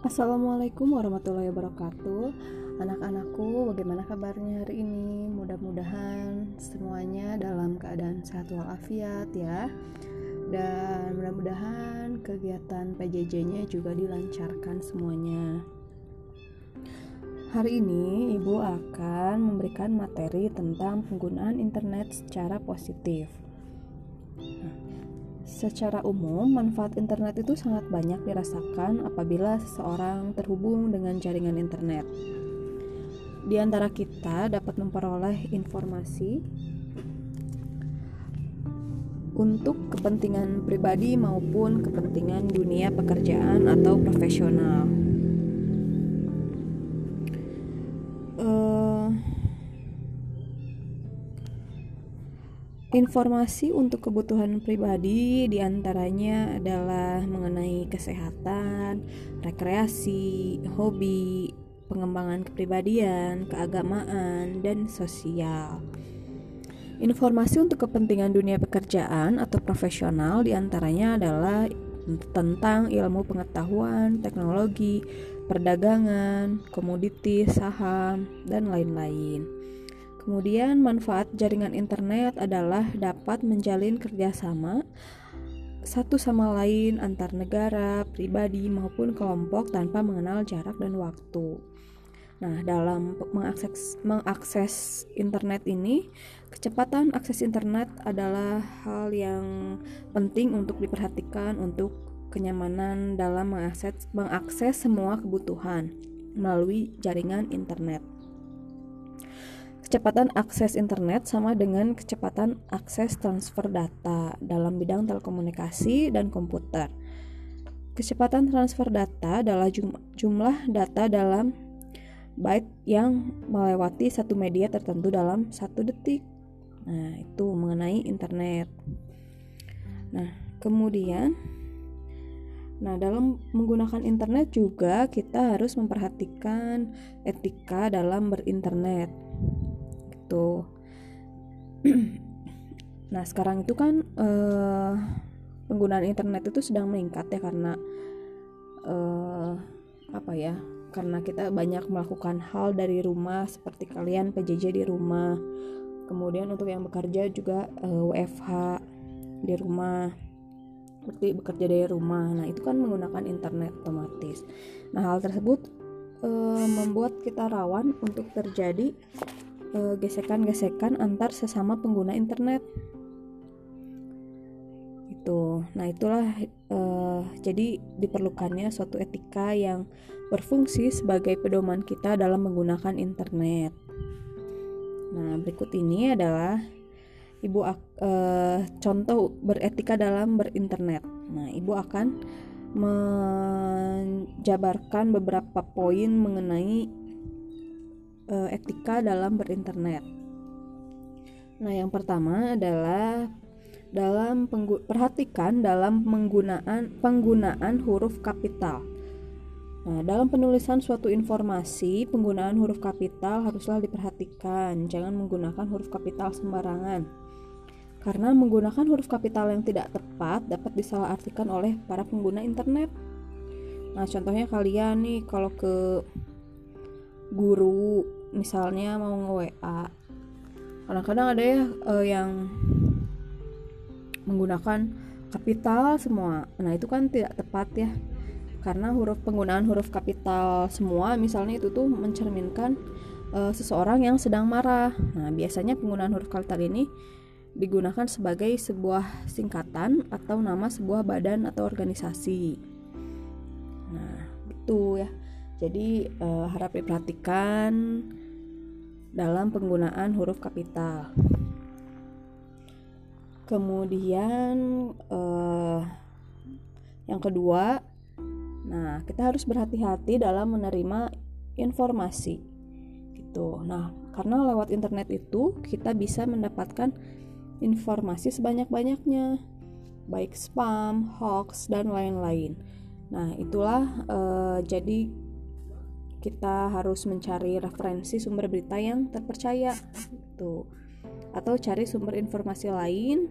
Assalamualaikum warahmatullahi wabarakatuh. Anak-anakku bagaimana kabarnya hari ini? Mudah-mudahan semuanya dalam keadaan sehat walafiat ya. Dan mudah-mudahan kegiatan PJJ-nya juga dilancarkan semuanya. Hari ini ibu akan memberikan materi tentang penggunaan internet secara positif Secara umum, manfaat internet itu sangat banyak dirasakan apabila seseorang terhubung dengan jaringan internet. Di antara kita dapat memperoleh informasi untuk kepentingan pribadi maupun kepentingan dunia pekerjaan atau profesional. Informasi untuk kebutuhan pribadi di antaranya adalah mengenai kesehatan, rekreasi, hobi, pengembangan kepribadian, keagamaan, dan sosial. Informasi untuk kepentingan dunia pekerjaan atau profesional di antaranya adalah tentang ilmu pengetahuan, teknologi, perdagangan, komoditi, saham, dan lain-lain. Kemudian manfaat jaringan internet adalah dapat menjalin kerjasama satu sama lain antar negara, pribadi maupun kelompok tanpa mengenal jarak dan waktu. Nah, dalam mengakses, mengakses internet ini, kecepatan akses internet adalah hal yang penting untuk diperhatikan untuk kenyamanan dalam mengakses, mengakses semua kebutuhan melalui jaringan internet. Kecepatan akses internet sama dengan kecepatan akses transfer data dalam bidang telekomunikasi dan komputer. Kecepatan transfer data adalah jumlah data dalam byte yang melewati satu media tertentu dalam satu detik. Nah, itu mengenai internet. Nah, kemudian Nah, dalam menggunakan internet juga kita harus memperhatikan etika dalam berinternet gitu. Nah sekarang itu kan uh, penggunaan internet itu sedang meningkat ya karena uh, apa ya karena kita banyak melakukan hal dari rumah seperti kalian PJJ di rumah. Kemudian untuk yang bekerja juga uh, eh, WFH di rumah seperti bekerja dari rumah. Nah itu kan menggunakan internet otomatis. Nah hal tersebut uh, membuat kita rawan untuk terjadi gesekan-gesekan antar sesama pengguna internet. Itu nah itulah uh, jadi diperlukannya suatu etika yang berfungsi sebagai pedoman kita dalam menggunakan internet. Nah berikut ini adalah ibu uh, contoh beretika dalam berinternet. Nah ibu akan menjabarkan beberapa poin mengenai uh, etika dalam berinternet. Nah, yang pertama adalah dalam perhatikan dalam penggunaan penggunaan huruf kapital. Nah, dalam penulisan suatu informasi, penggunaan huruf kapital haruslah diperhatikan. Jangan menggunakan huruf kapital sembarangan. Karena menggunakan huruf kapital yang tidak tepat dapat disalahartikan oleh para pengguna internet. Nah, contohnya kalian nih kalau ke guru misalnya mau nge WA kadang-kadang ada ya uh, yang menggunakan kapital semua. Nah itu kan tidak tepat ya. Karena huruf penggunaan huruf kapital semua misalnya itu tuh mencerminkan uh, seseorang yang sedang marah. Nah biasanya penggunaan huruf kapital ini digunakan sebagai sebuah singkatan atau nama sebuah badan atau organisasi. Nah itu ya. Jadi uh, harap diperhatikan dalam penggunaan huruf kapital. Kemudian uh, yang kedua, nah kita harus berhati-hati dalam menerima informasi gitu. Nah, karena lewat internet itu kita bisa mendapatkan informasi sebanyak-banyaknya, baik spam, hoax dan lain-lain. Nah, itulah uh, jadi kita harus mencari referensi sumber berita yang terpercaya gitu atau cari sumber informasi lain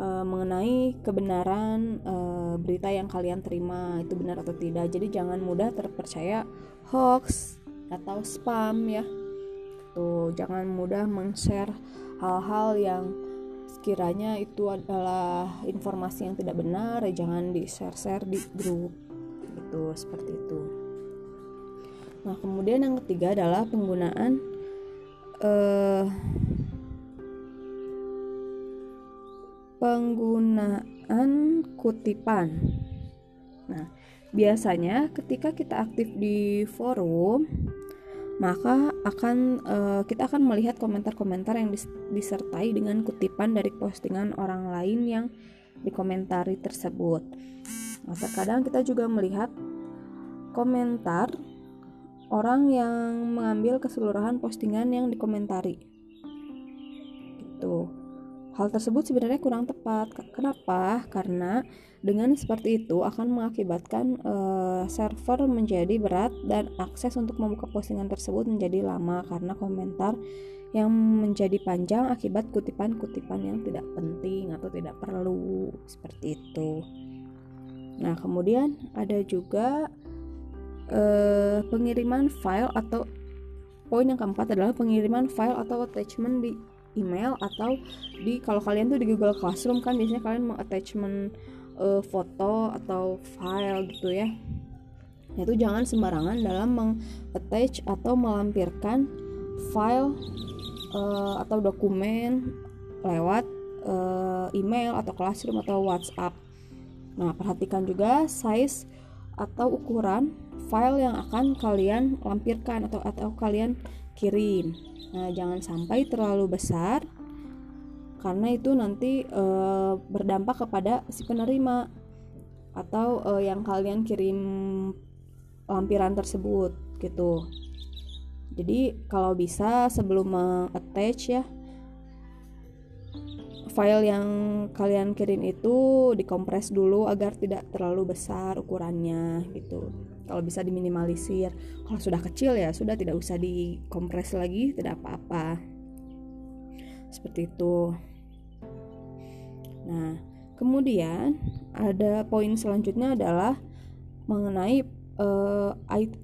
uh, mengenai kebenaran uh, berita yang kalian terima itu benar atau tidak. Jadi jangan mudah terpercaya hoax atau spam ya. Tuh, jangan mudah men-share hal-hal yang sekiranya itu adalah informasi yang tidak benar, ya jangan di-share-share di grup. Gitu, seperti itu. Nah, kemudian yang ketiga adalah penggunaan uh, penggunaan kutipan. Nah, biasanya ketika kita aktif di forum, maka akan uh, kita akan melihat komentar-komentar yang dis disertai dengan kutipan dari postingan orang lain yang dikomentari tersebut. Nah, terkadang kita juga melihat komentar orang yang mengambil keseluruhan postingan yang dikomentari. Gitu. Hal tersebut sebenarnya kurang tepat. Kenapa? Karena dengan seperti itu akan mengakibatkan uh, server menjadi berat dan akses untuk membuka postingan tersebut menjadi lama karena komentar yang menjadi panjang akibat kutipan-kutipan yang tidak penting atau tidak perlu seperti itu. Nah, kemudian ada juga uh, pengiriman file atau poin yang keempat adalah pengiriman file atau attachment di email atau di kalau kalian tuh di Google Classroom kan biasanya kalian mau attachment uh, foto atau file gitu ya itu jangan sembarangan dalam meng-attach atau melampirkan file uh, atau dokumen lewat uh, email atau classroom atau WhatsApp. Nah, perhatikan juga size atau ukuran file yang akan kalian lampirkan atau atau kalian kirim. Nah, jangan sampai terlalu besar karena itu nanti e, berdampak kepada si penerima atau e, yang kalian kirim lampiran tersebut gitu. Jadi kalau bisa sebelum attach ya file yang kalian kirim itu dikompres dulu agar tidak terlalu besar ukurannya gitu. Kalau bisa diminimalisir. Kalau sudah kecil ya sudah tidak usah dikompres lagi tidak apa-apa. Seperti itu. Nah kemudian ada poin selanjutnya adalah mengenai uh,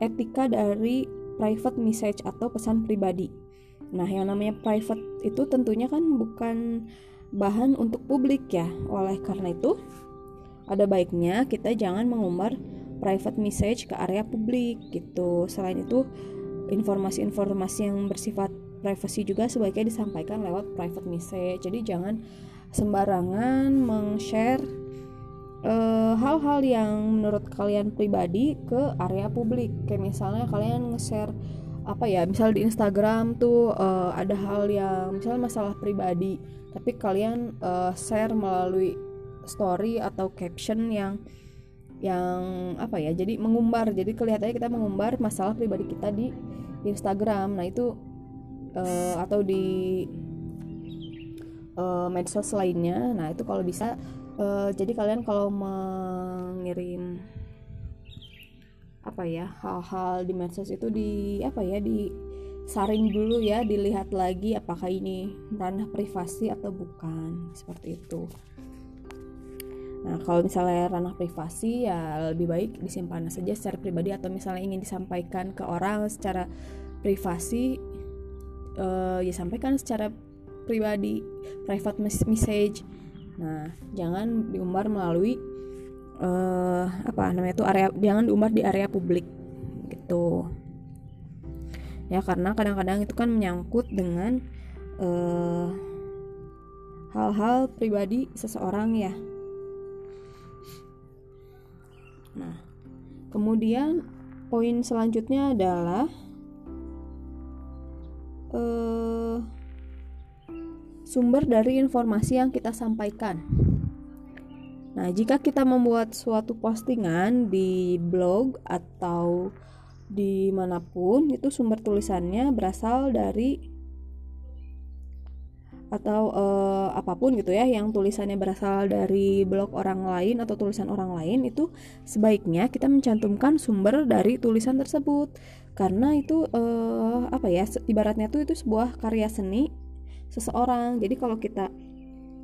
etika dari private message atau pesan pribadi. Nah yang namanya private itu tentunya kan bukan bahan untuk publik ya oleh karena itu ada baiknya kita jangan mengumbar private message ke area publik gitu. Selain itu, informasi-informasi yang bersifat privasi juga sebaiknya disampaikan lewat private message. Jadi jangan sembarangan meng-share uh, hal-hal yang menurut kalian pribadi ke area publik. Kayak misalnya kalian nge-share apa ya, misal di Instagram tuh uh, ada hal yang misalnya masalah pribadi, tapi kalian uh, share melalui story atau caption yang yang apa ya jadi mengumbar. Jadi kelihatannya kita mengumbar masalah pribadi kita di Instagram. Nah itu uh, atau di uh, medsos lainnya. Nah itu kalau bisa uh, jadi kalian kalau mengirim apa ya hal-hal di medsos itu di apa ya di saring dulu ya dilihat lagi apakah ini ranah privasi atau bukan seperti itu Nah, kalau misalnya ranah privasi ya lebih baik disimpan saja secara pribadi atau misalnya ingin disampaikan ke orang secara privasi uh, ya sampaikan secara pribadi, private message. Nah, jangan diumbar melalui uh, apa namanya itu area jangan diumbar di area publik gitu. Ya karena kadang-kadang itu kan menyangkut dengan uh, hal-hal pribadi seseorang ya Nah, kemudian poin selanjutnya adalah uh, sumber dari informasi yang kita sampaikan. Nah, jika kita membuat suatu postingan di blog atau di mana pun, itu sumber tulisannya berasal dari atau uh, apa pun gitu ya yang tulisannya berasal dari blog orang lain atau tulisan orang lain itu sebaiknya kita mencantumkan sumber dari tulisan tersebut. Karena itu uh, apa ya ibaratnya tuh itu sebuah karya seni seseorang. Jadi kalau kita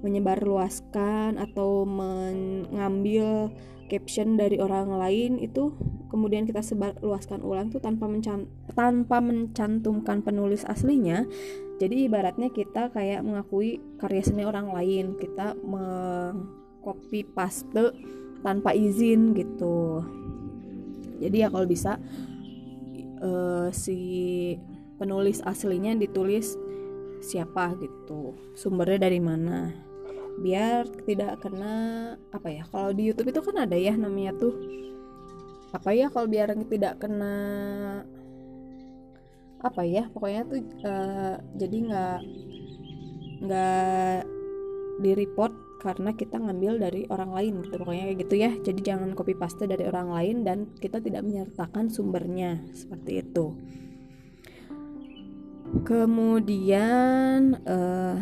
menyebarluaskan atau mengambil caption dari orang lain itu kemudian kita sebarluaskan ulang tuh tanpa mencan tanpa mencantumkan penulis aslinya. Jadi ibaratnya kita kayak mengakui karya seni orang lain kita mengcopy paste tanpa izin gitu. Jadi ya kalau bisa uh, si penulis aslinya ditulis siapa gitu sumbernya dari mana biar tidak kena apa ya kalau di YouTube itu kan ada ya namanya tuh. Apa ya kalau biar tidak kena apa ya pokoknya tuh uh, jadi nggak nggak di report karena kita ngambil dari orang lain gitu pokoknya kayak gitu ya. Jadi jangan copy paste dari orang lain dan kita tidak menyertakan sumbernya seperti itu. Kemudian uh,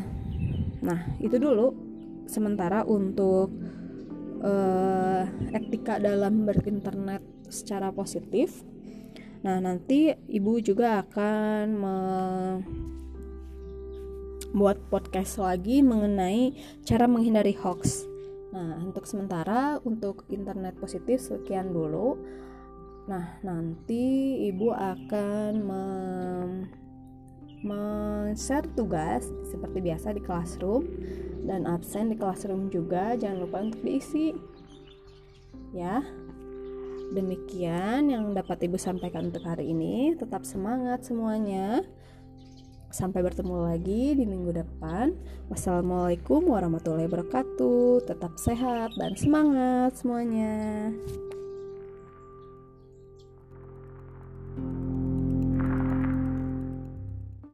nah itu dulu sementara untuk uh, etika dalam berinternet secara positif nah nanti ibu juga akan membuat podcast lagi mengenai cara menghindari hoax. Nah untuk sementara untuk internet positif sekian dulu. Nah nanti ibu akan men-share tugas seperti biasa di classroom dan absen di classroom juga jangan lupa untuk diisi. Ya. Demikian yang dapat ibu sampaikan untuk hari ini. Tetap semangat semuanya. Sampai bertemu lagi di minggu depan. Wassalamualaikum warahmatullahi wabarakatuh. Tetap sehat dan semangat semuanya